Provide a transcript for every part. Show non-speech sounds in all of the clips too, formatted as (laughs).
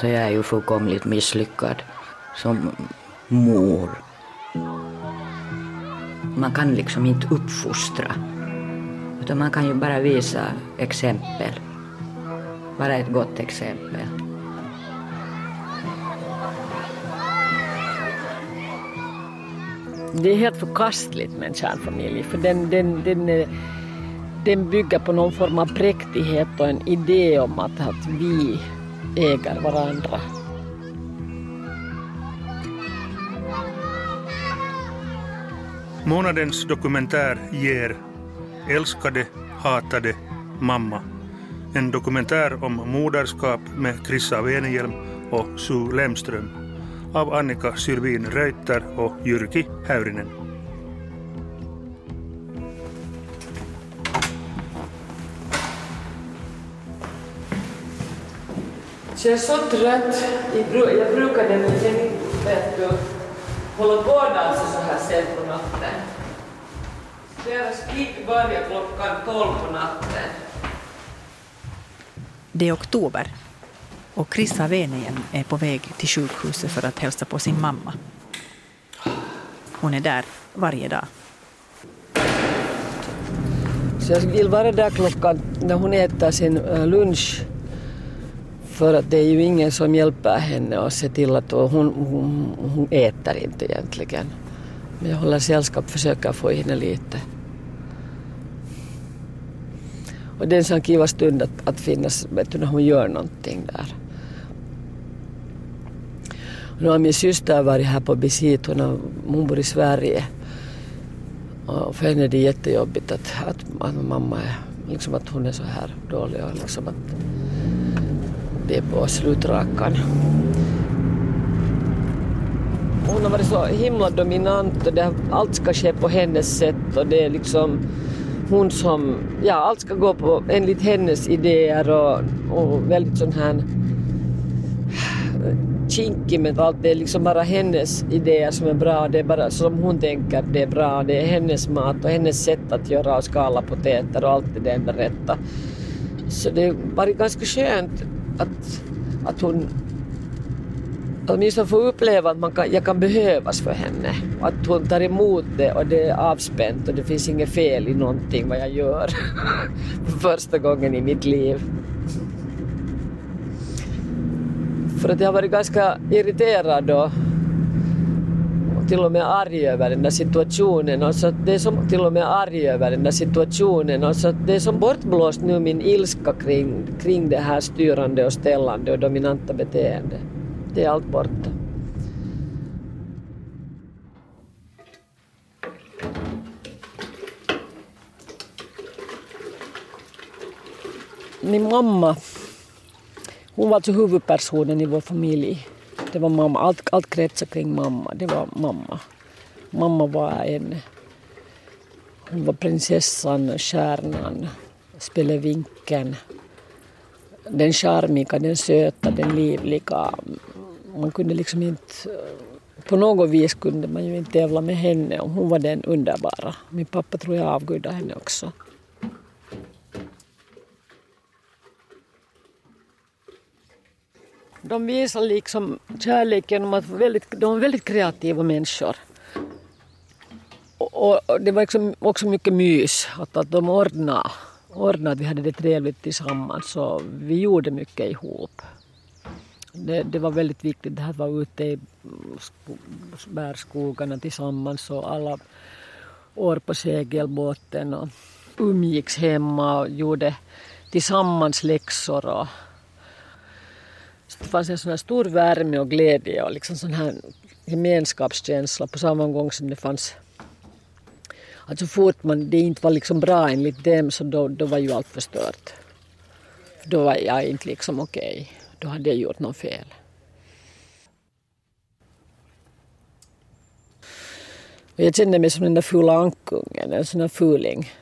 Alltså jag är ju fullkomligt misslyckad som mor. Man kan liksom inte uppfostra. Utan man kan ju bara visa exempel. Bara ett gott exempel. Det är helt förkastligt med en kärnfamilj för den, den, den, eh, den bygger på någon form av präktighet och en idé om att, att vi äger varandra. Månadens dokumentär ger Älskade, hatade, mamma. En dokumentär om moderskap med Krissa Venehjelm och Sue Lemström av Annika Sylvin Reuter och Jyrki Häyrinen. Så jag är så trött. Jag brukade med vet du, hålla på och dansa så här sent på natten. Deras gig börjar klockan tolv på natten. Det är oktober och Krissa Venehjelm är på väg till sjukhuset för att hälsa på sin mamma. Hon är där varje dag. Så jag vill vara där klockan när hon äter sin eh, lunch. För att det är ju ingen som hjälper henne och ser till att hon, hon, hon äter inte egentligen. Men jag håller sällskap, försöker få i henne lite. Och det är en sån kiva stund att, att finnas vet du, när hon gör någonting där. Nu har min syster varit här på visit, hon, hon bor i Sverige. Och för henne är det jättejobbigt att, att, att mamma är, liksom att hon är så här dålig och liksom att det är på slutrakan. Hon har varit så himla dominant och det, allt ska ske på hennes sätt och det är liksom hon som, ja allt ska gå på enligt hennes idéer och, och väldigt sån här kinkig med allt. Det är liksom bara hennes idéer som är bra. Det är bara som hon tänker det är bra. Det är hennes mat och hennes sätt att göra och skala potäter och allt det där berätta. Så det har varit ganska skönt att, att hon åtminstone få uppleva att man kan, jag kan behövas för henne. Att hon tar emot det och det är avspänt och det finns inget fel i någonting vad jag gör. (laughs) för första gången i mitt liv. För att jag har varit ganska irriterad och, och till och med arg över den där situationen. Och så det är som, till och med arg över den där situationen. Och så det är som bortblåst nu min ilska kring, kring det här styrande och ställande och dominanta beteendet. Det är allt borta. Min mamma hon var alltså huvudpersonen i vår familj. Det var mamma. Allt, allt kretsade kring mamma. Det var mamma. Mamma var en... Hon var prinsessan, stjärnan, spelevinken. Den charmiga, den söta, den livliga. Man kunde liksom inte... På något vis kunde man ju inte tävla med henne. Hon var den underbara. Min pappa tror jag avgudade henne också. De visar liksom kärlek genom att väldigt, de är väldigt kreativa människor. Och, och det var liksom också mycket mys, att, att de ordnade, ordnade att vi hade det trevligt tillsammans och vi gjorde mycket ihop. Det, det var väldigt viktigt det här att vara ute i bärskogarna tillsammans och alla år på segelbåten och umgicks hemma och gjorde tillsammans läxor och det fanns en sån här stor värme och glädje och liksom sån här gemenskapskänsla på samma gång som det fanns att så fort man, det inte var liksom bra enligt dem så då, då var ju allt förstört. Då var jag inte liksom okej. Okay. Då hade jag gjort något fel. Och jag kände mig som den där fula ankungen, en sån där fuling.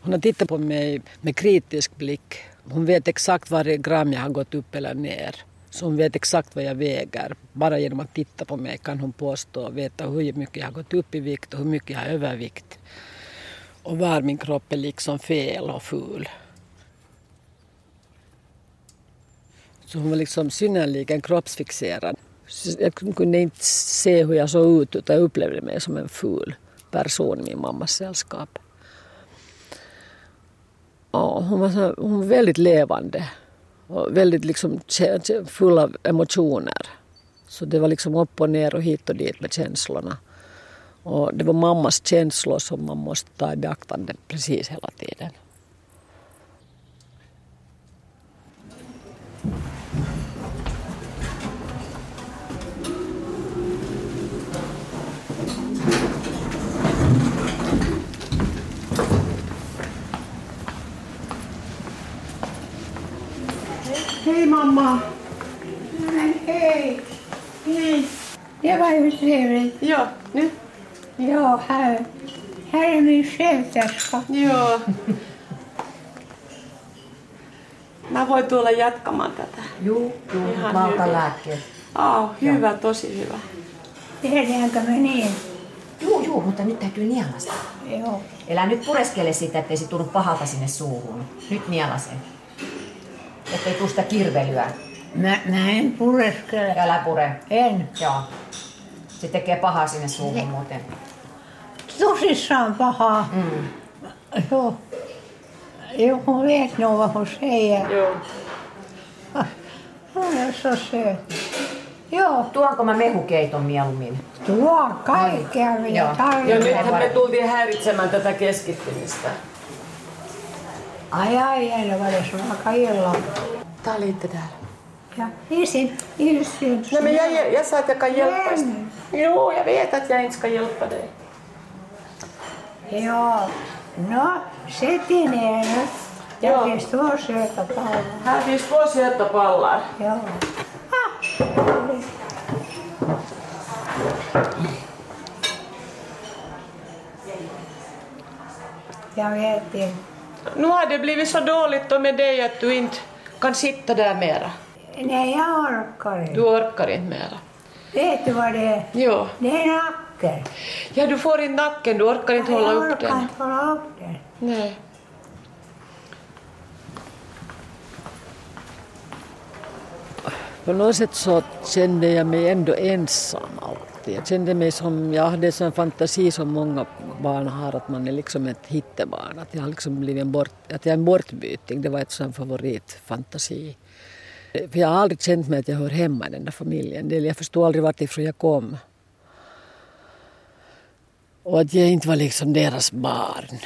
Hon har tittat på mig med kritisk blick hon vet exakt varje gram jag har gått upp eller ner. Så hon vet exakt vad jag väger. Bara genom att titta på mig kan hon påstå veta hur mycket jag har gått upp i vikt och hur mycket jag har övervikt. Och var min kropp är liksom fel och ful. Så hon var liksom synnerligen kroppsfixerad. Jag kunde inte se hur jag såg ut utan jag upplevde mig som en ful person i min mammas sällskap. Och hon, var så, hon var väldigt levande och väldigt liksom full av emotioner. Så det var liksom upp och ner och hit och dit med känslorna. Och det var mammas känslor som man måste ta i beaktande precis hela tiden. Hej mamma! Men hej! Hej! Det var ju trevligt. Ja, nu. Ja, här, här är min sköterska. Joo. Mä voin tulla jatkamaan tätä. Juu, juu Ihan valtalääkkeet. Aa, hyvä, tosi hyvä. Tehdäänkö me niin? Juu, juu, mutta nyt täytyy nielasta. Joo. Elä nyt pureskele sitä, ettei se tunnu pahalta sinne suuhun. Nyt nielase. Ettei tuu sitä kirvelyä. Mä, mä en pureskele. Älä pure. En. Joo. Se tekee pahaa sinne suuhun muuten. Tosissaan pahaa. Mm. Joo. Jo, hon vet nog vad hon säger. Joo. Hon är så söt. Joo, Tuonko mä mehukeiton mieluummin? tuo kaikkea Joo. mitä Ja tarvitsee. nythän me tultiin häiritsemään tätä keskittymistä. Ai ai, en var det så aika illa. Tää oli itse täällä. Ja isin, isin. Nej men jag, jag, jag sa att jag kan hjälpa dig. Men, Jo, jag vet att jag inte ska hjälpa dig. Joo. No, sätt ner nu. Joo. Jag finns två söta pallar. Här finns två söta pallar. Joo. Ah. Jag vet inte. Nu har det blivit så dåligt då med dig att du inte kan sitta där mera. Nej, jag orkar inte. Du orkar inte mera. Vet du vad det är? Jo. Det är nacken. Ja, du får inte nacken, du orkar inte hålla jag upp orkar den. inte hålla upp den. Nej. På något sätt så kände jag mig ändå ensam alltid. Jag kände mig som, jag hade en sån fantasi som många barn har, att man är liksom ett hittebarn. Att jag har liksom blivit en, bort, att jag är en bortbyting, det var ett sån favoritfantasi. För jag har aldrig känt mig att jag hör hemma i den där familjen. Jag förstod aldrig vartifrån jag kom. Och att jag inte var liksom deras barn.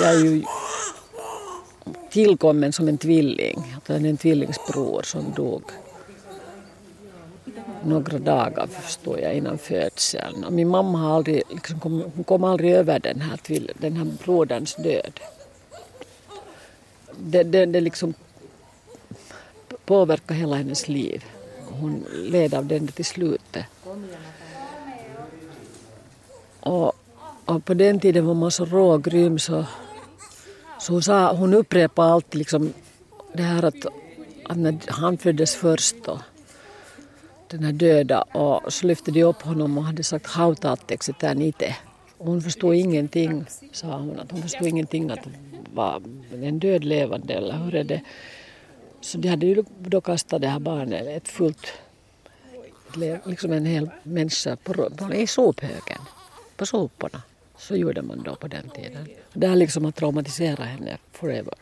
Jag är ju tillkommen som en tvilling. Jag hade en tvillingsbror som dog några dagar förstår jag innan födseln. Och min mamma har aldrig, liksom kom, hon kom aldrig över den här, den här broderns död. Det, det, det liksom påverkar hela hennes liv. Hon led av den till slutet. Och, och på den tiden var man så rågrym så, så hon, sa, hon upprepade alltid liksom det här att, att när han föddes först då, den här döda och så lyfte de upp honom och hade sagt hautaatteeksi tämän itse. Hon förstod ingenting, sa hon, att hon förstod ingenting att var en död levande eller hur är det? Så de hade ju då kastat det här barnet, ett fullt, liksom en hel människa på, på, i sophögen, på soporna. Så gjorde man då på den tiden. Det här liksom har traumatiserat henne forever.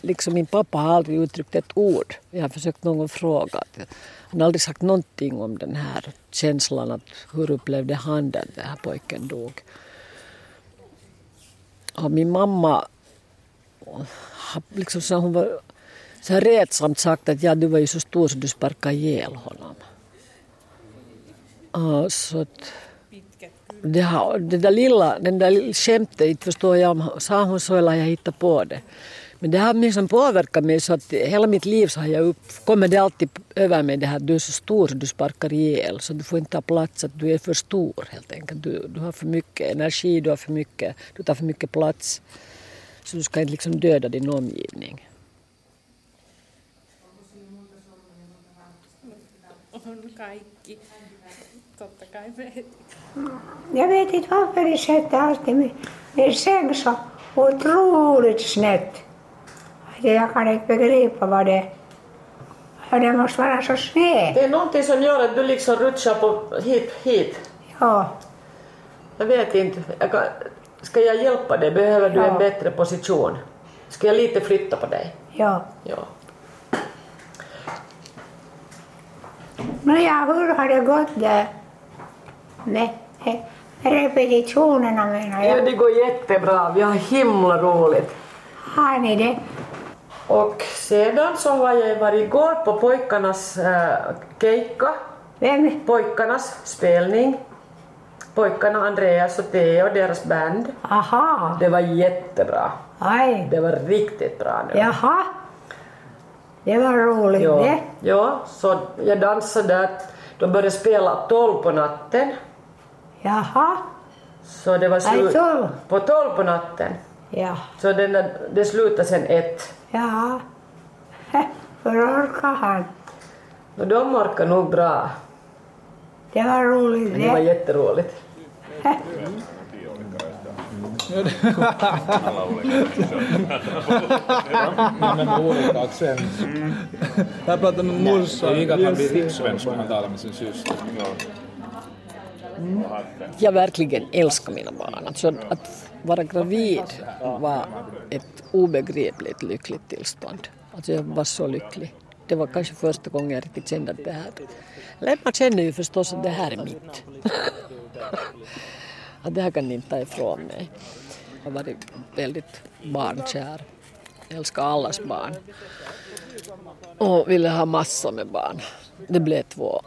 Liksom min pappa har aldrig uttryckt ett ord. Jag har försökt någon gång fråga. Han har aldrig sagt någonting om den här känslan att hur upplevde han den, den här pojken dog. Och min mamma liksom så hon var så här rätsamt sagt att ja, du var ju så stor så du sparkade ihjäl honom. Och så att, det, här, det där lilla, den där skämtet, inte förstår jag om sa hon så eller jag hittade på det. Men det har liksom påverkat mig så att hela mitt liv så har jag upp, kommer det alltid över mig det här att du är så stor så du sparkar ihjäl så du får inte ta plats, att du är för stor helt enkelt. Du, du har för mycket energi, du har för mycket, du tar för mycket plats. Så du ska inte liksom döda din omgivning. Jag vet inte varför de sätter alltid min, min säng så otroligt snett. Jag kan inte begripa vad det är. Det måste vara så snett. Det är någonting som gör att du liksom rutschar på hit, hit. Ja, Jag vet inte. Jag kan, ska jag hjälpa dig? Behöver du Ja. en bättre position? Ska jag lite flytta på dig? ja. Ja. Nåja, hur har det gått där med, med repetitionerna menar ja, jag? det går jättebra. Vi har himla roligt. Har ni det? Och sedan så har jag varit igår på pojkarnas äh, keikka, Vem? pojkarnas spelning. Pojkarna Andreas och Theo, deras band. Aha, Det var jättebra. aj, Det var riktigt bra nu. jaha. Det var roligt Ja, det. ja, så jag dansade där. De började spela 12 på natten. Jaha, Så det var aj slut tolv. på 12 på natten. Ja, Så den där, det slutade sen ett. ja. Hä, Hur orkar han? Och de orkar nog bra. Det var roligt Men det var det. Jätteroligt. Hä, Men med olika accent. Jag pratade med morsan. Det inget att blir rikssvensk om man talar med sin syster. Jag verkligen älskar mina barn. Alltså att vara gravid var ett obegripligt lyckligt tillstånd. Alltså jag var så lycklig. Det var kanske första gången jag riktigt kände att det här... Eller man känner ju förstås att det här är mitt. (laughs) att det här kan ni inte ta ifrån mig. Jag har varit väldigt barnkär. Jag älskar allas barn. Och ville ha massor med barn. Det blev två.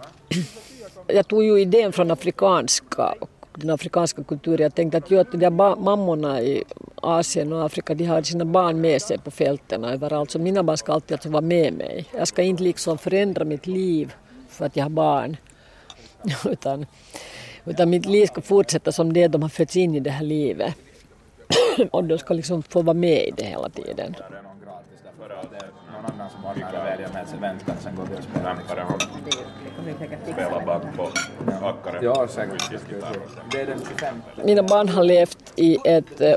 Jag tog ju idén från afrikanska den afrikanska kulturen. Jag tänkte att, jo, att de där mammorna i Asien och Afrika de har sina barn med sig på fälten överallt. Så mina barn ska alltid alltså vara med mig. Jag ska inte liksom förändra mitt liv för att jag har barn. (laughs) utan, utan mitt liv ska fortsätta som det de har fötts in i det här livet. (clears throat) och de ska liksom få vara med i det hela tiden. Mina barn har levt i ett eh,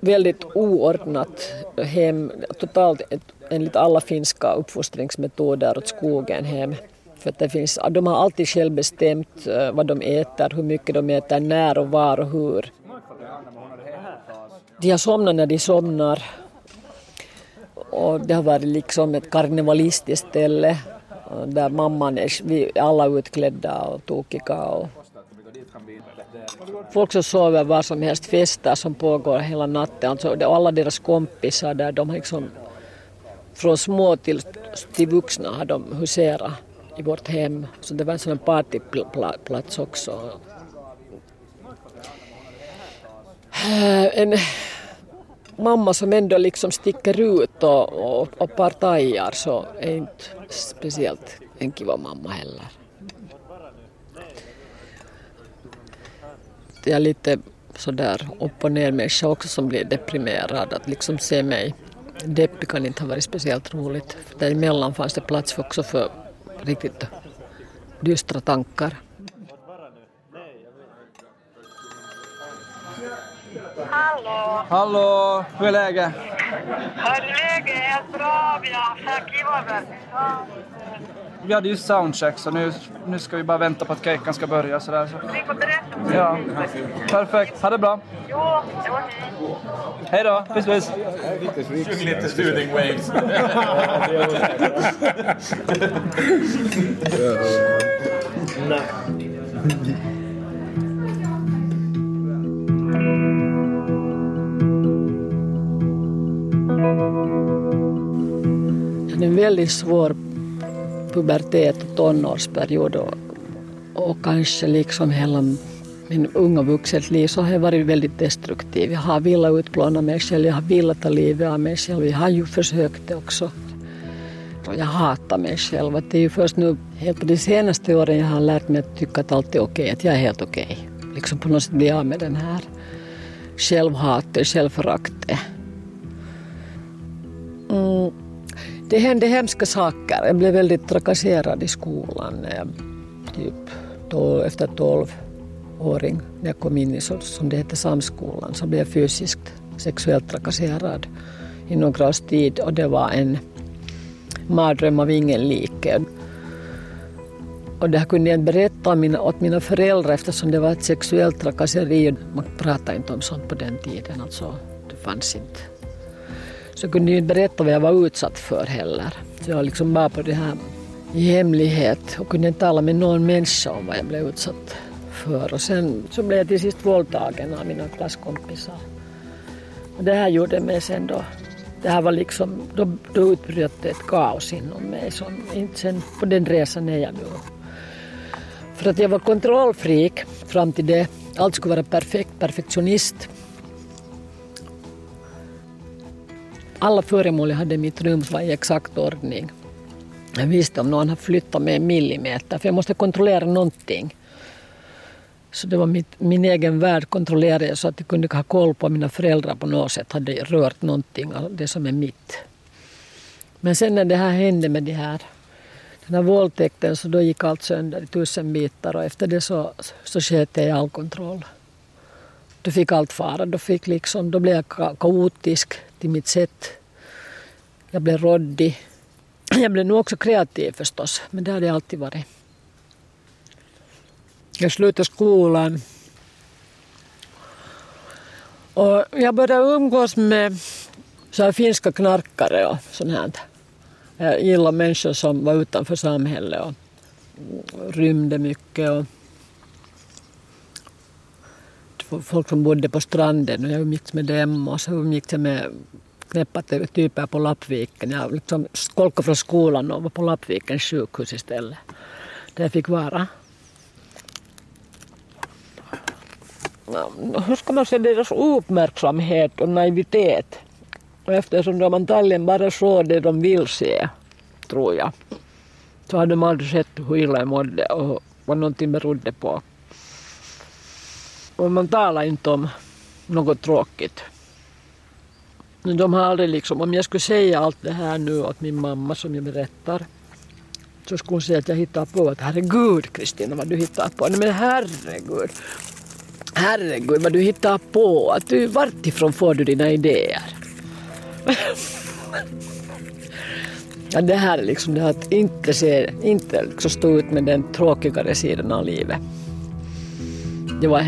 väldigt oordnat hem, totalt ett, enligt alla finska uppfostringsmetoder åt skogen hem. För att det finns, de har alltid själv bestämt eh, vad de äter, hur mycket de äter, när och var och hur. De har somnat när de somnar. Och det har varit liksom ett karnevalistiskt ställe eh, där mamman är, vi är alla utklädda och tokiga. Och folk som sover var som helst, fester som pågår hela natten. Alltså, det- alla deras kompisar där, de har liksom från små till, till vuxna har de huserat i vårt hem. Så det var en sån partyplats också. Eh, en mamma som ändå liksom sticker ut och, och, och partajar så är inte speciellt en kiva mamma heller. Jag är lite sådär upp och ner människa också som blir deprimerad. Att liksom se mig deppig kan inte ha varit speciellt roligt. För däremellan fanns det plats också för riktigt dystra tankar. Hallå! Hallå, hur är läget? Hörru, läget är bra. Vi har haft kiva Vi hade ju soundcheck så nu, nu ska vi bara vänta på att kejkan ska börja sådär. Så. Vi får berätta. Ja, perfekt. Ha det bra. Jo, jo, hej. Hej då, puss puss. Sjung lite Soothing Waves. Jag hade en väldigt svår pubertet och tonårsperiod och, och kanske liksom hela min unga vuxet liv så har jag varit väldigt destruktiv. Jag har velat utplåna mig själv, jag har velat ta livet av mig själv. Jag har ju försökt det också. Och jag hatar mig själv. Att det är ju först nu, helt på de senaste åren jag har lärt mig att tycka att allt är okej, att jag är helt okej. Liksom på något sätt bli av med den här självhatet, självföraktet. Det hände hemska saker. Jag blev väldigt trakasserad i skolan. när jag, Typ då, efter 12 åring när jag kom in i, så, som det hette, samskolan, så blev jag fysiskt sexuellt trakasserad i några års tid och det var en mardröm av ingen like. Och det här kunde jag inte berätta mina, åt mina föräldrar eftersom det var ett sexuellt trakasseri. Man pratade inte om sånt på den tiden, alltså det fanns inte. Så kunde jag inte berätta vad jag var utsatt för heller. Så jag var liksom bara på det här i hemlighet och kunde inte tala med någon människa om vad jag blev utsatt för. Och sen så blev jag till sist våldtagen av mina klasskompisar. Och det här gjorde mig sen då, det här var liksom, då, då utbröt ett kaos inom mig. Som inte sen på den resan är jag nu. För att jag var kontrollfreak fram till det. Allt skulle vara perfekt, perfektionist. Alla föremål jag hade i mitt rum var i exakt ordning. Jag visste om någon har flyttat med en millimeter, för jag måste kontrollera någonting. Så det var mitt, min egen värld kontrollerade jag så att jag kunde ha koll på mina föräldrar på något sätt hade rört någonting av det som är mitt. Men sen när det här hände med de här, den här våldtäkten så då gick allt sönder i tusen bitar och efter det så, så sket jag i all kontroll. Då fick allt fara, då, fick liksom, då blev jag kaotisk till mitt sätt. Jag blev råddig. Jag blev nog också kreativ förstås, men det har det alltid varit. Jag slutade skolan. Och jag började umgås med så här finska knarkare och sånt här. Jag gillade människor som var utanför samhället och rymde mycket. Och folk som bodde på stranden och jag umgicks med dem och så umgicks jag med knäppa typer på Lappviken. Jag liksom skolkade från skolan och var på Lappvikens sjukhus istället. Där jag fick vara. hur ska man säga, deras uppmärksamhet och naivitet. Och eftersom de antagligen bara såg det de vill se, tror jag, så hade de aldrig sett hur illa jag mådde och vad någonting berodde på. Och man talar inte om något tråkigt. De har aldrig liksom, om jag skulle säga allt det här nu åt min mamma som jag berättar, så skulle hon säga att jag hittar på att herregud Kristina vad du hittar på. Nej men herregud, Herregud vad du hittar på. Att du, vartifrån får du dina idéer? ja, det här är liksom det att inte, se, inte liksom stå ut med den tråkigare sidan av livet. Det var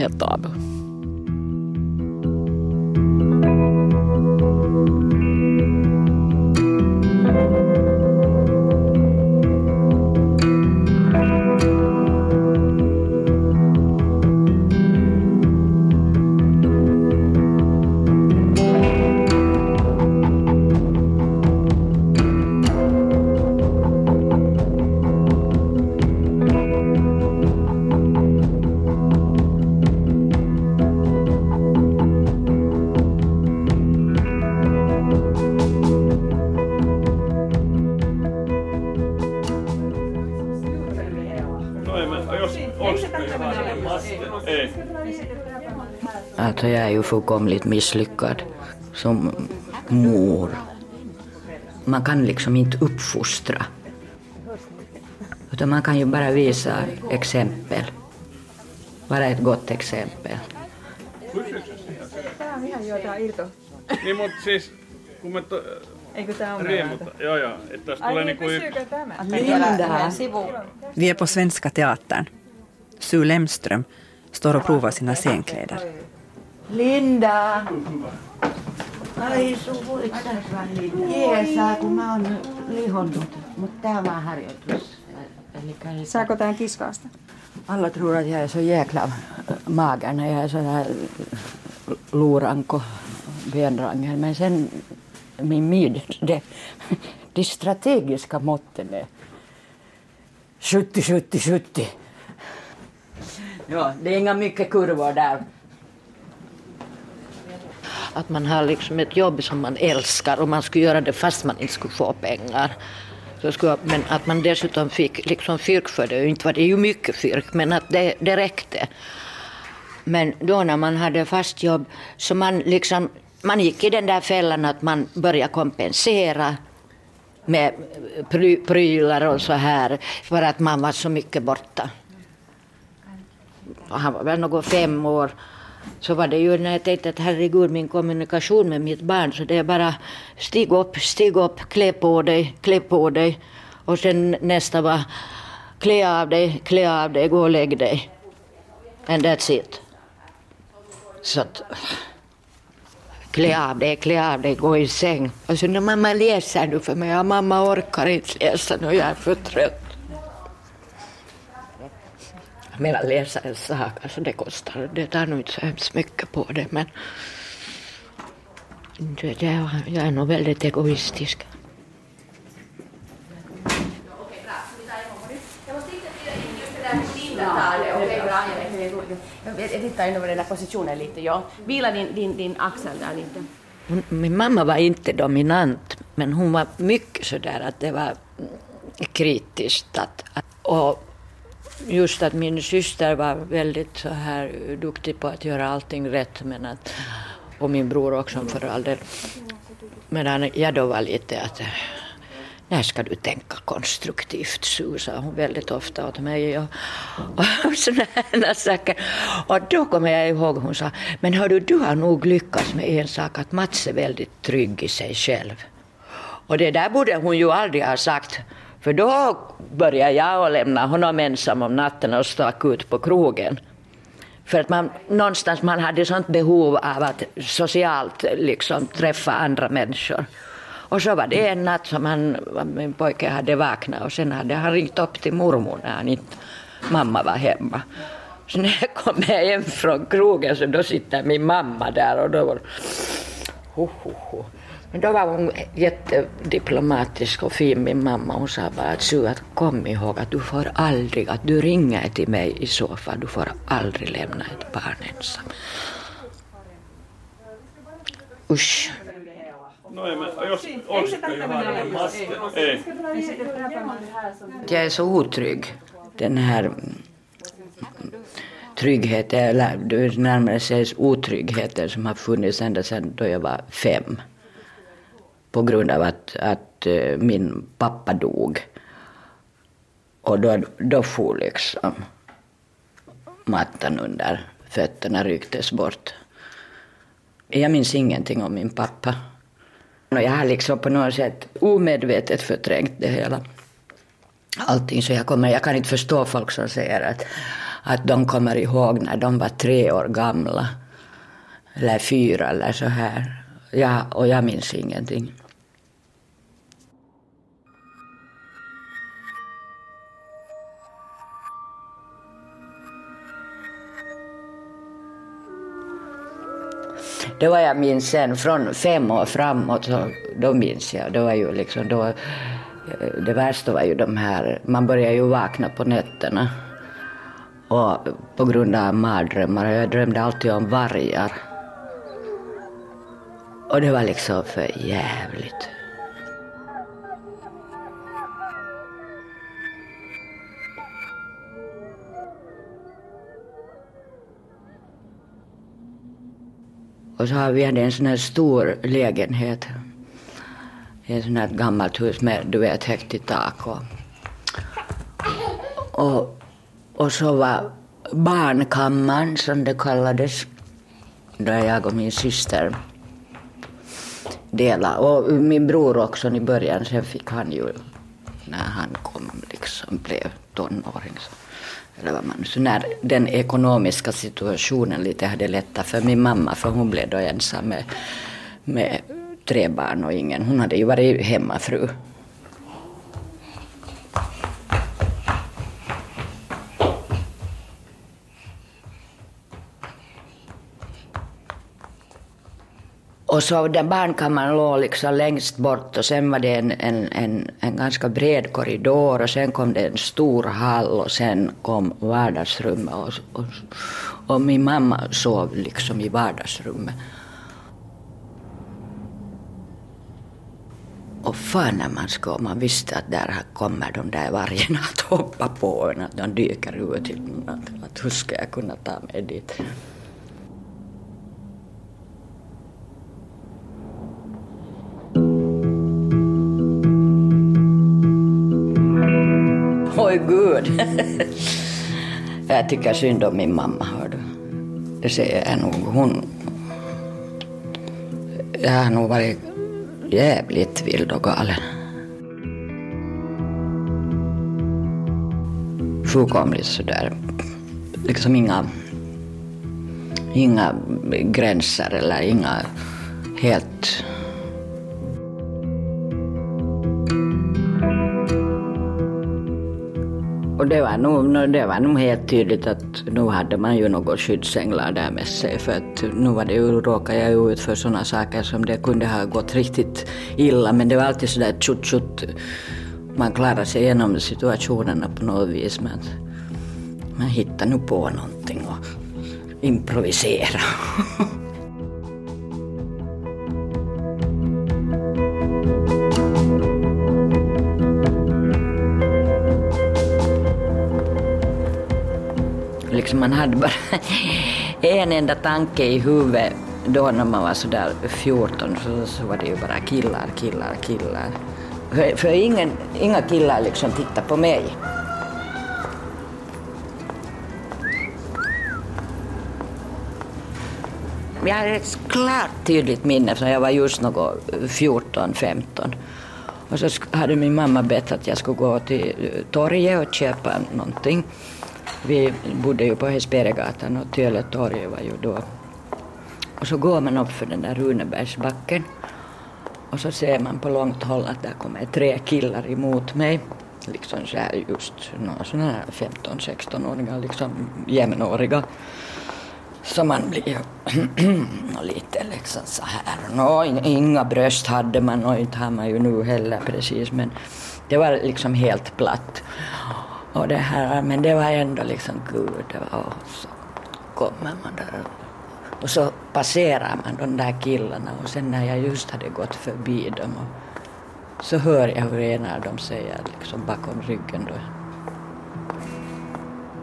fullkomligt misslyckad som mor. Man kan liksom inte uppfostra. Utan man kan ju bara visa exempel. Vara ett gott exempel. Niin, mutta siis kun me to, Eikö tämä ole riemutta, joo joo, että tässä tulee niinku yksi... Linda. Vi är på Svenska Teatern. Sue Lemström står och provar sina scenkläder. Linda! Ai suvuitsen Jeesaa, kun mä oon lihonnut. Mutta tää on vaan harjoitus. Elikkä Saako tämän kiskaasta? Alla tror att jag är så jäkla mager när jag är så här loranko benrangel. Men sen min mid, det, de strategiska måtten är 70, 70, 70. Ja, det är inga mycket kurvor där. Att man har liksom ett jobb som man älskar och man skulle göra det fast man inte skulle få pengar. Så skulle, men att man dessutom fick liksom fyrk för det, inte var det ju mycket fyrk, men att det, det räckte. Men då när man hade fast jobb, så man liksom, man gick i den där fällan att man började kompensera med pry, prylar och så här för att man var så mycket borta. Han var väl något fem år. Så var det ju när jag tänkte att herregud min kommunikation med mitt barn så det är bara stig upp, stig upp, klä på dig, klä på dig. Och sen nästa var klä av dig, klä av dig, gå och lägg dig. And that's it. Så att, klä av dig, klä av dig, gå i säng. Och så när mamma läser nu för mig, ja mamma orkar inte läsa nu, jag är för trött. Jag läsa en sak, alltså det kostar, det tar nog inte så hemskt mycket på det men det, det, jag är nog väldigt egoistisk. Jag tittar in över den där positionen lite. Ja. Vila din, din, din axel där lite. Min mamma var inte dominant, men hon var mycket sådär att det var kritiskt. Att, och just att min syster var väldigt så här duktig på att göra allting rätt, men att, och min bror också för all del. Medan jag då var lite att när ska du tänka konstruktivt, sa hon väldigt ofta åt mig. Och, och (laughs) sådana saker. Och då kommer jag ihåg hon sa, men hördu, du har nog lyckats med en sak, att Mats är väldigt trygg i sig själv. Och det där borde hon ju aldrig ha sagt, för då började jag att lämna honom ensam om natten och stack ut på krogen. För att man någonstans man hade sånt behov av att socialt liksom träffa andra människor. Och så var det en natt som han, min pojke hade vaknat och sen hade han ringt upp till mormor när han inte, mamma var hemma. Så när jag kom hem från krogen så då sitter min mamma där och då var ho, ho, ho. Men då var hon jättediplomatisk och fin min mamma. Hon sa bara att Sue, att kom ihåg att du får aldrig, att du ringer till mig i så fall, du får aldrig lämna ett barn ensam. Usch. No ei, mä, jos olisiko Johanna maske? Ei. Jag är så otrygg. Den här tryggheten, eller närmare sig otryggheten som har funnits ända sedan då jag var fem. På grund av att, att eh, min pappa dog. Och då, då for liksom mattan under fötterna rycktes bort. Jag minns ingenting om min pappa. Och jag har liksom på något sätt omedvetet förträngt det hela. Allting, så jag, kommer, jag kan inte förstå folk som säger att, att de kommer ihåg när de var tre år gamla. Eller fyra eller så här. Ja, och jag minns ingenting. Det var jag minns sen, från fem år framåt, så då minns jag. Det var ju liksom då, eh, det värsta var ju de här, man började ju vakna på nätterna. Och på grund av mardrömmar, jag drömde alltid om vargar. Och det var liksom för jävligt. Och så har vi en sån här stor lägenhet. Ett sånt här gammalt hus med, du vet, högt i tak. Och, och, och så var barnkammaren, som det kallades, där jag och min syster delade. Och min bror också i början, sen fick han ju, när han kom, liksom blev tonåring. Så eller vad man, så när den ekonomiska situationen lite hade lättat för min mamma, för hon blev då ensam med, med tre barn och ingen, hon hade ju varit hemmafru. Och så den barnkammaren låg liksom längst bort och sen var det en, en, en, en ganska bred korridor och sen kom det en stor hall och sen kom vardagsrummet och, och, och min mamma sov liksom i vardagsrummet. Och fan när man ska, man visste att där kommer de där vargarna (laughs) att hoppa på en, att de dyker ut. Att, att hur ska jag kunna ta mig dit? Oj gud. (laughs) jag tycker synd om min mamma, hör du. Det säger jag nog. Hon... Jag har nog varit jävligt vild och galen. Fullkomligt sådär. Liksom inga, inga gränser eller inga helt var, nog, det var nog helt tydligt att nu hade man ju något skyddsänglar där med sig för att nu var det ju, råkade jag ju ut för sådana saker som det kunde ha gått riktigt illa men det var alltid sådär tjutt tjutt man klarade sig igenom situationerna på något vis men man hittade nu på någonting och improvisera. (laughs) man hade bara (laughs) en enda tanke i huvudet då när man var sådär 14 så, så var det ju bara killar, killar, killar. För, för ingen, inga killar liksom tittade på mig. Jag har ett klart tydligt minne från jag var just något 14-15. Och så hade min mamma bett att jag skulle gå till torget och köpa någonting. Vi bodde ju på Hesperegatan och Töletorget var ju då. Och så går man upp för den där Runebergsbacken och så ser man på långt håll att där kommer tre killar emot mig. Liksom så här just sådana här 15-16-åringar, liksom jämnåriga. Så man blir ju (clears throat) lite liksom så här. Nå, inga bröst hade man och inte har man ju nu heller precis men det var liksom helt platt. Och det här, men det var ändå liksom gud, det var, och så kommer man där och så passerar man de där killarna och sen när jag just hade gått förbi dem och så hör jag hur en av dem säger liksom bakom ryggen då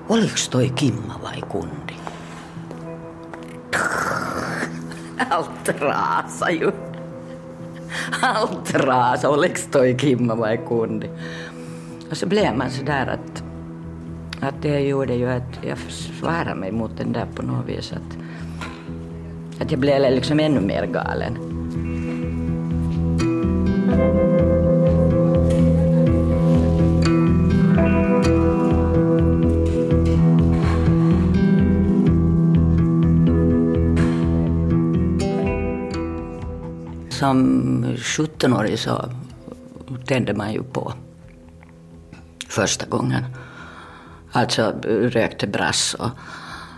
(laughs) Oliks toi Kimma vai kundi? Allt rasar ju. Allt rasar. Oliks toi Kimma vai kundi? Och så blev man så där att, att det gjorde ju att jag försvarade mig mot den där på något vis. Att, att jag blev liksom ännu mer galen. Som 17-åring så tände man ju på första gången. Alltså rökte brass och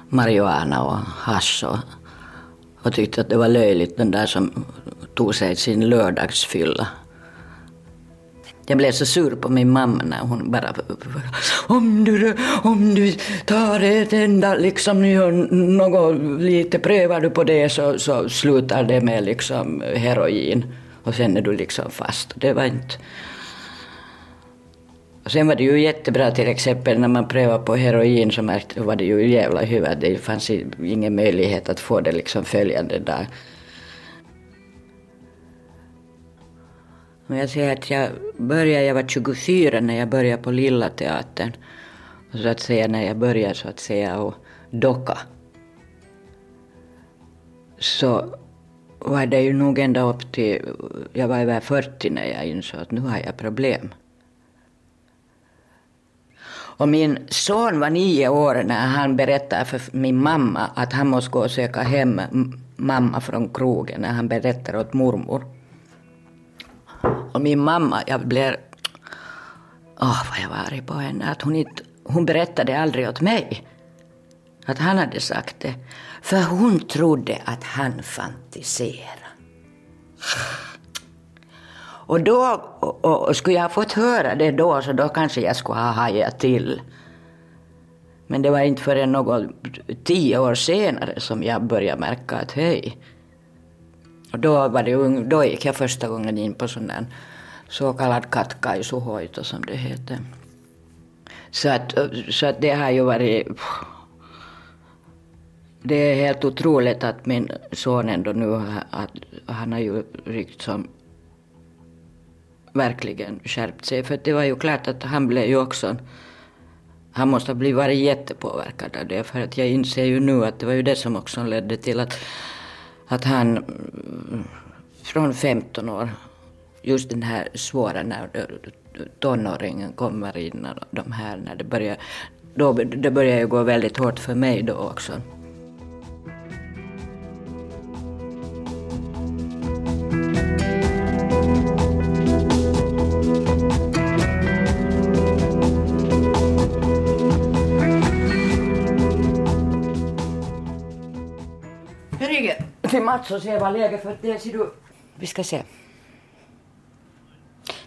marijuana och hasch och, och tyckte att det var löjligt den där som tog sig sin lördagsfylla. Jag blev så sur på min mamma när hon bara om du, om du tar ett enda liksom något lite prövar du på det så, så slutar det med liksom heroin och sen är du liksom fast. Det var inte sen var det ju jättebra till exempel när man prövade på heroin så märkte, var det ju jävla huvud. Det fanns ingen möjlighet att få det liksom följande dag. Men jag säger att jag började, jag var 24 när jag började på Lilla Teatern. Och så att säga när jag började så att säga och docka. Så var det ju nog ända upp till, jag var över 40 när jag insåg att nu har jag problem. Och min son var nio år när han berättade för min mamma att han måste gå och söka hem mamma från krogen när han berättade åt mormor. Och min mamma, jag blev... Åh, oh, vad jag var arg på henne. Att hon, inte, hon berättade aldrig åt mig att han hade sagt det. För hon trodde att han fantiserade. Och då, och, och skulle jag ha fått höra det då så då kanske jag skulle ha hajat till. Men det var inte förrän något tio år senare som jag började märka att hej. Och då, var det, då gick jag första gången in på sån där så kallad katkaisuhoito som det heter. Så att, så att det har ju varit... Det är helt otroligt att min son ändå nu, att han har ju ryckt som verkligen skärpt sig. För det var ju klart att han blev ju också Han måste ha blivit varit jättepåverkad av det för att jag inser ju nu att det var ju det som också ledde till att, att han mm, från 15 år, just den här svåra när tonåringen kommer in och de här när det börjar, då, det börjar ju gå väldigt hårt för mig då också. Ringer Mats och se vad läget för det ser du. Vi ska se.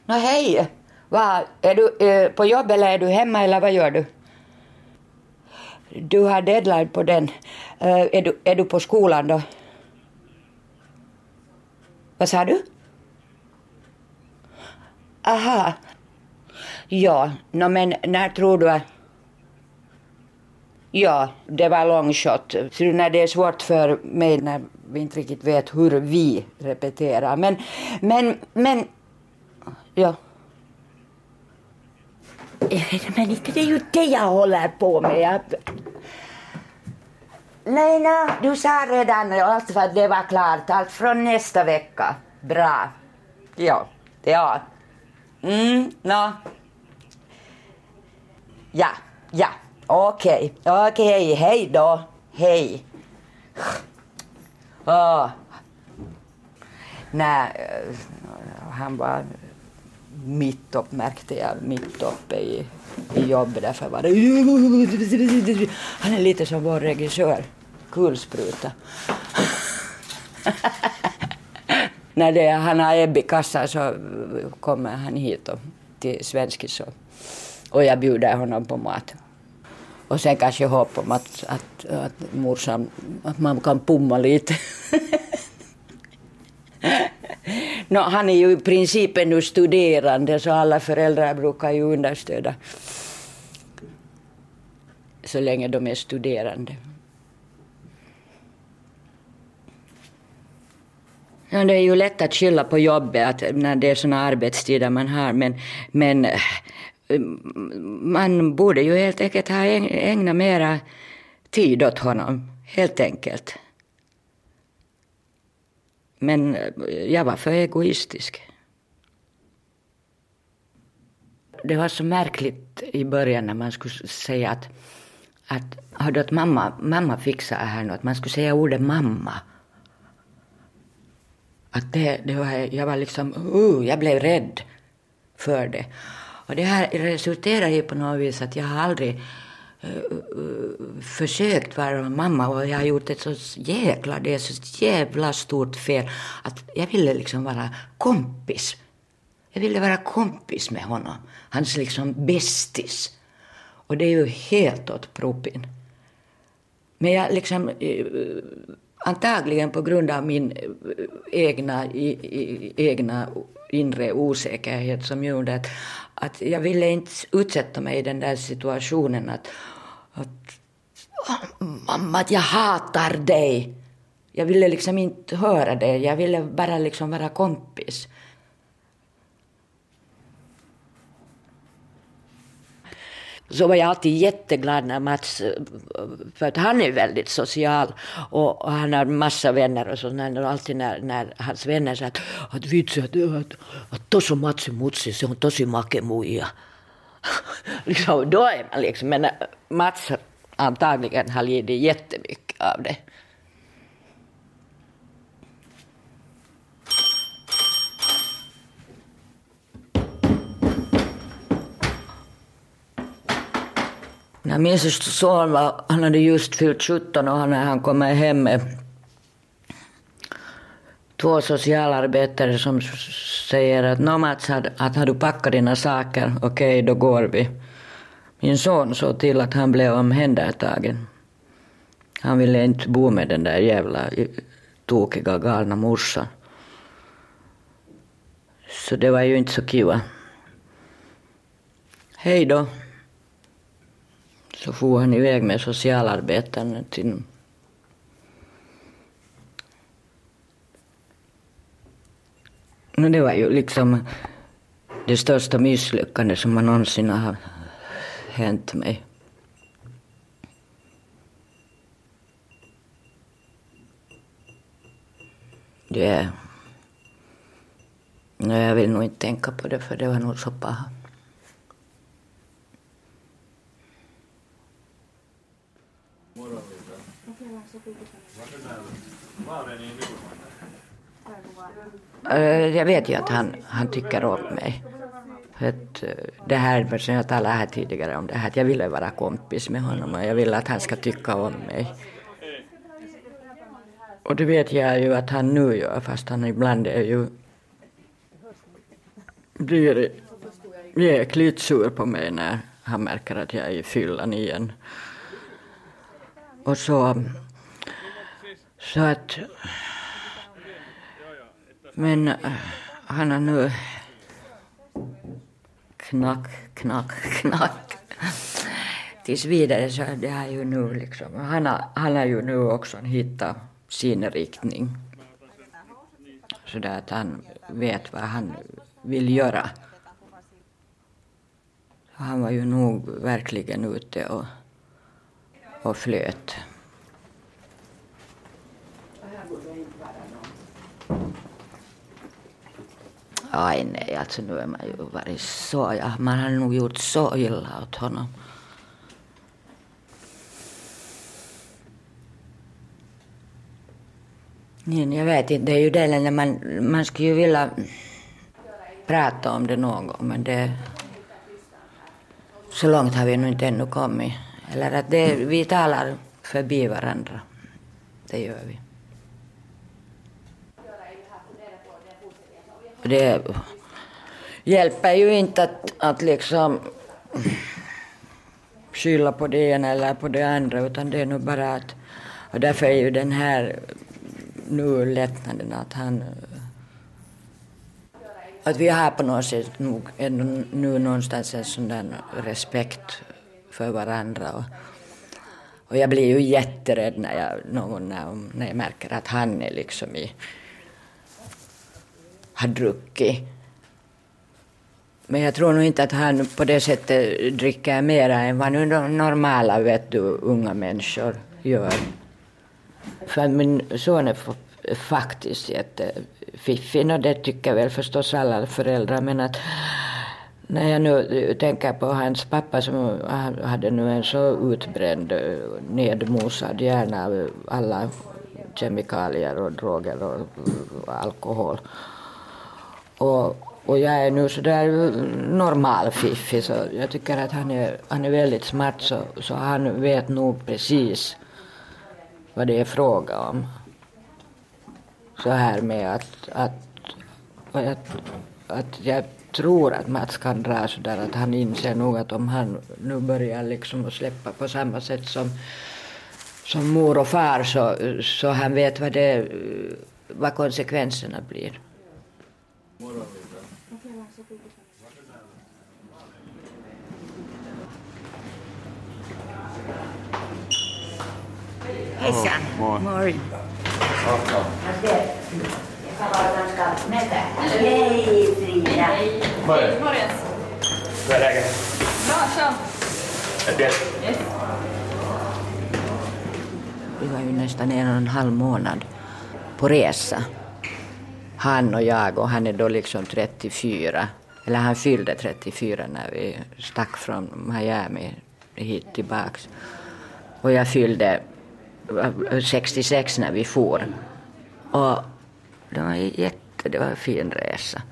Nå hej. Va, är du eh, på jobb eller är du hemma eller vad gör du? Du har deadline på den. Eh, är, du, är du på skolan då? Vad sa du? Aha. Ja, no, men när tror du att... Ja, det var long shot. Så när det är svårt för mig när vi inte riktigt vet hur vi repeterar. Men, men, men... Ja. Eh, men inte det är ju det jag håller på med. Jag... Nej, nej, du sa redan allt vad att det var klart. Allt från nästa vecka. Bra. Ja, ja. Mm, nå. Ja, ja. Okej, okej. Hej då. Hej. Oh. Nej, eh, han var mitt upp märkte jag, mitt uppe i, i jobbet. Därför var det... Han är lite som vår regissör, kulspruta. (laughs) När det, han har ebb i kassan så kommer han hit och, till Svenskis och, och jag bjuder honom på mat. Och sen kanske hopp om att, att, att morsan, att man kan pumma lite. (laughs) no, han är ju i princip ännu studerande så alla föräldrar brukar ju understöda så länge de är studerande. Ja, det är ju lätt att skylla på jobbet att när det är såna arbetstider man har men, men man borde ju helt enkelt ha ägnat mera tid åt honom, helt enkelt. Men eh, jag var för egoistisk. Det var så märkligt i början när man skulle säga att, att, hörde att mamma, mamma fixar här nu, att man skulle säga ordet mamma. Att det, det var, jag var liksom, uh, jag blev rädd för det. Och det här resulterar ju på något vis att jag har aldrig eh, försökt vara mamma och jag har gjort ett så jäkla, det är så jävla stort fel att jag ville liksom vara kompis. Jag ville vara kompis med honom, hans liksom bästis. Och det är ju helt åt propin. Men jag liksom, eh, antagligen på grund av min eh, egna, i, egna inre osäkerhet som gjorde att, att jag ville inte utsätta mig i den där situationen att, att mamma, att jag hatar dig. Jag ville liksom inte höra det, jag ville bara liksom vara kompis. Så var jag alltid jätteglad när Mats, eh, för att han är väldigt social och, och han har massa vänner och så, och alltid när, när hans vänner sa att, att vitsi, att, att, att tosi Matsi Mutsi, se on tosi make muija. (laughs) liksom, då är man liksom, men eh, Mats antagligen har lidit jättemycket av det. När min son var, han hade just fyllt 17 och när han kommer hem med två socialarbetare som säger att no Mats, att har du packat dina saker, okej okay, då går vi. Min son såg till att han blev omhändertagen. Han ville inte bo med den där jävla eh, tokiga galna morsan. Så det var ju inte så kiva. Hej då. Så for han iväg med socialarbetaren till No, det var ju liksom det största misslyckande som man någonsin har hänt mig. Det... Nej, jag vill nog inte tänka på det, för det var nog så paha. Eh, jag vet ju att han, han tycker om mig. För att eh, det här som jag talade här tidigare om, det här att jag ville vara kompis med honom och jag ville att han ska tycka om mig. Och det vet jag ju att han nu gör, fast han ibland är ju blir jäkligt sur på mig när han märker att jag är i fyllan igen. Och så, så att, men eh, han har nu knack, knack, (laughs) knack. Tills vidare så det har ju nu liksom, han har, han har ju nu också hittat sin riktning. Så där att han vet vad han vill göra. Han var ju nog verkligen ute och, och flöt. Aj nej, alltså nu är man ju varit så, ja, man har nog gjort så illa åt honom. Nej, jag vet inte, det är ju det när man, man skulle ju vilja prata om det någon gång men det, så långt har vi nog inte ännu kommit. Eller att det, vi talar förbi varandra, det gör vi. Det hjälper ju inte att, att liksom skylla på det ena eller på det andra utan det är nog bara att, och därför är ju den här nu lättnaden att han att vi har på något sätt nog ändå nu någonstans en sån där respekt för varandra. Och, och jag blir ju jätterädd när jag, någon, när, när jag märker att han är liksom i har druckit. Men jag tror nog inte att han på det sättet dricker mer än vad nu de normala vet du, unga människor gör. För min son är faktiskt jättefiffig och det tycker väl förstås alla föräldrar men att när jag nu tänker på hans pappa som hade nu en så utbränd nedmosad hjärna av alla kemikalier och droger och alkohol. Och, och jag är nu sådär normal fiffig så jag tycker att han är, han är väldigt smart så, så han vet nog precis vad det är fråga om. Så här med att, att, att, att jag tror att Mats kan dra sådär att han inser nog att om han nu börjar liksom att släppa på samma sätt som, som mor och far så, så han vet vad, det, vad konsekvenserna blir. Hejsan. Moi. Moi. Hej Frida! Morjens. Hur är läget? Bra, själv. Är det? Yes. Vi var ju nästan en och en halv månad på resa. Han och jag och han är då liksom 34. Eller han fyllde 34 när vi stack från Miami hit tillbaks. Och jag fyllde 66 när vi for. Och det var jätte, det var en fin resa.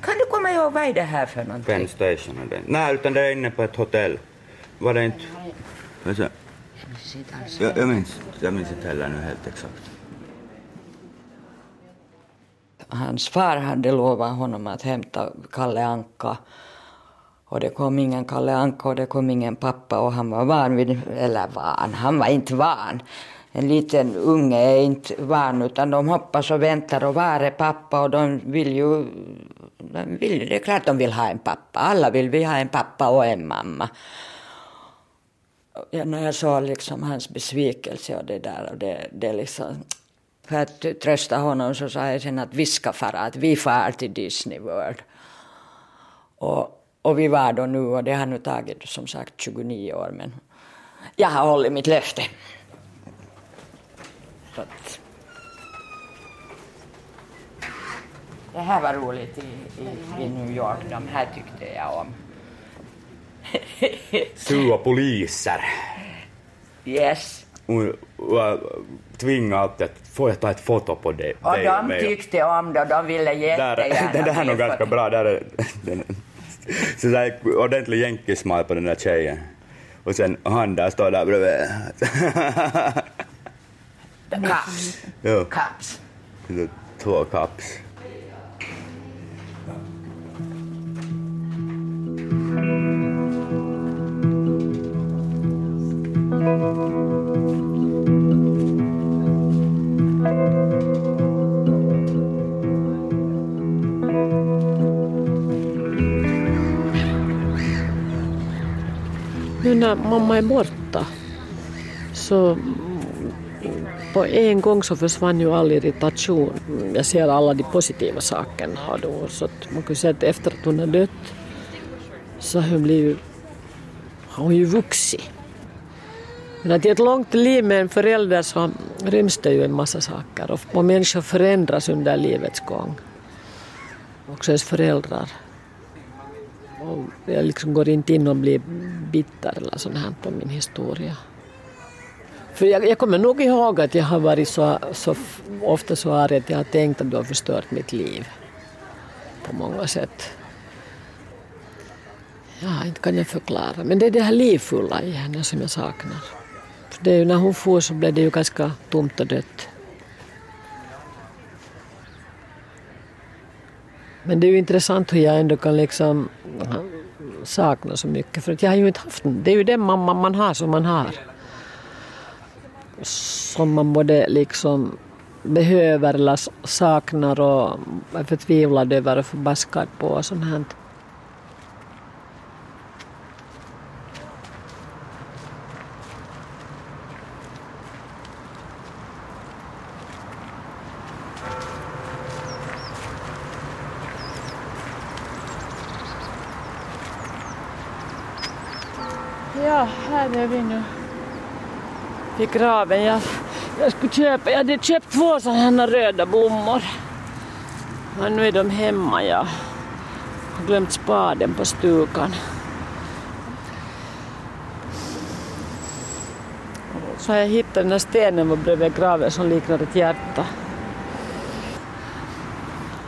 Kan du komma ihåg vad är det här för någonting? Penn Station är det. Nej, utan det är inne på ett hotell. Var det inte... Jag, jag minns jag minns inte heller nu helt exakt. Hans far hade lovat honom att hämta Kalle Anka. Och det kom ingen Kalle Anka och det kom ingen pappa och han var van vid, eller van, han var inte van. En liten unge är inte van utan de hoppas och väntar och var är pappa och de vill ju, de vill, det är klart de vill ha en pappa. Alla vill vi ha en pappa och en mamma. Ja, när jag såg liksom hans besvikelse och det där och det, det liksom för att trösta honom så sa jag sen att vi ska fara, att vi far till Disney World. Och, och vi var då nu och det har nu tagit som sagt 29 år men jag har hållit mitt löfte. Så att, Det här var roligt i, i, i New York. De här tyckte jag om. Sua poliser. Yes. Hon var tvingade alltid att får jag ta ett foto på dig? Och dig de mig?" tyckte om det och de ville Där, (laughs) jättegärna det där är nog ganska bra. Där är, den, så där ordentlig jänkismal på den där tjejen. Och sen han där står där bredvid. (laughs) Cops. så två kaps. Nu när mamma är borta så på en gång så försvann ju all irritation. Jag ser alla de positiva sakerna då, så att man kan säga att efter att hon har dött så har hon blivit, har hon ju vuxit. Men att i ett långt liv med en förälder så ryms det ju en massa saker och människor förändras under livets gång. Också ens föräldrar. Och jag liksom går inte in och blir bitter eller sånt här på min historia. För jag, jag kommer nog ihåg att jag har varit så, så ofta så arg att jag har tänkt att du har förstört mitt liv. På många sätt. Ja, inte kan jag förklara. Men det är det här livfulla i henne som jag saknar. För det är ju när hon for så blev det ju ganska tomt och dött. Men det är ju intressant hur jag ändå kan liksom sakna så mycket. För att jag har ju inte haft den. Det är ju den mamma man har som man har. Som man både liksom behöver eller saknar och är förtvivlad över och förbaskad på och sånt här. Ja, här är vi nu i graven. Jag, jag skulle köpa, jag hade köpt två sådana röda blommor. Men nu är de hemma. Jag har glömt spaden på stugan. Så har jag hittat den här stenen bredvid graven som liknar ett hjärta.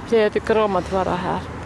Så jag tycker om att vara här.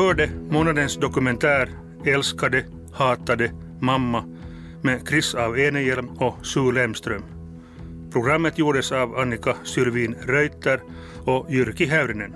Hörde månadens dokumentär Älskade, hatade, mamma med Chris av Enehjelm och Sue Lemström. Programmet gjordes av Annika Syrvin Reuter och Jyrki Häyrinen.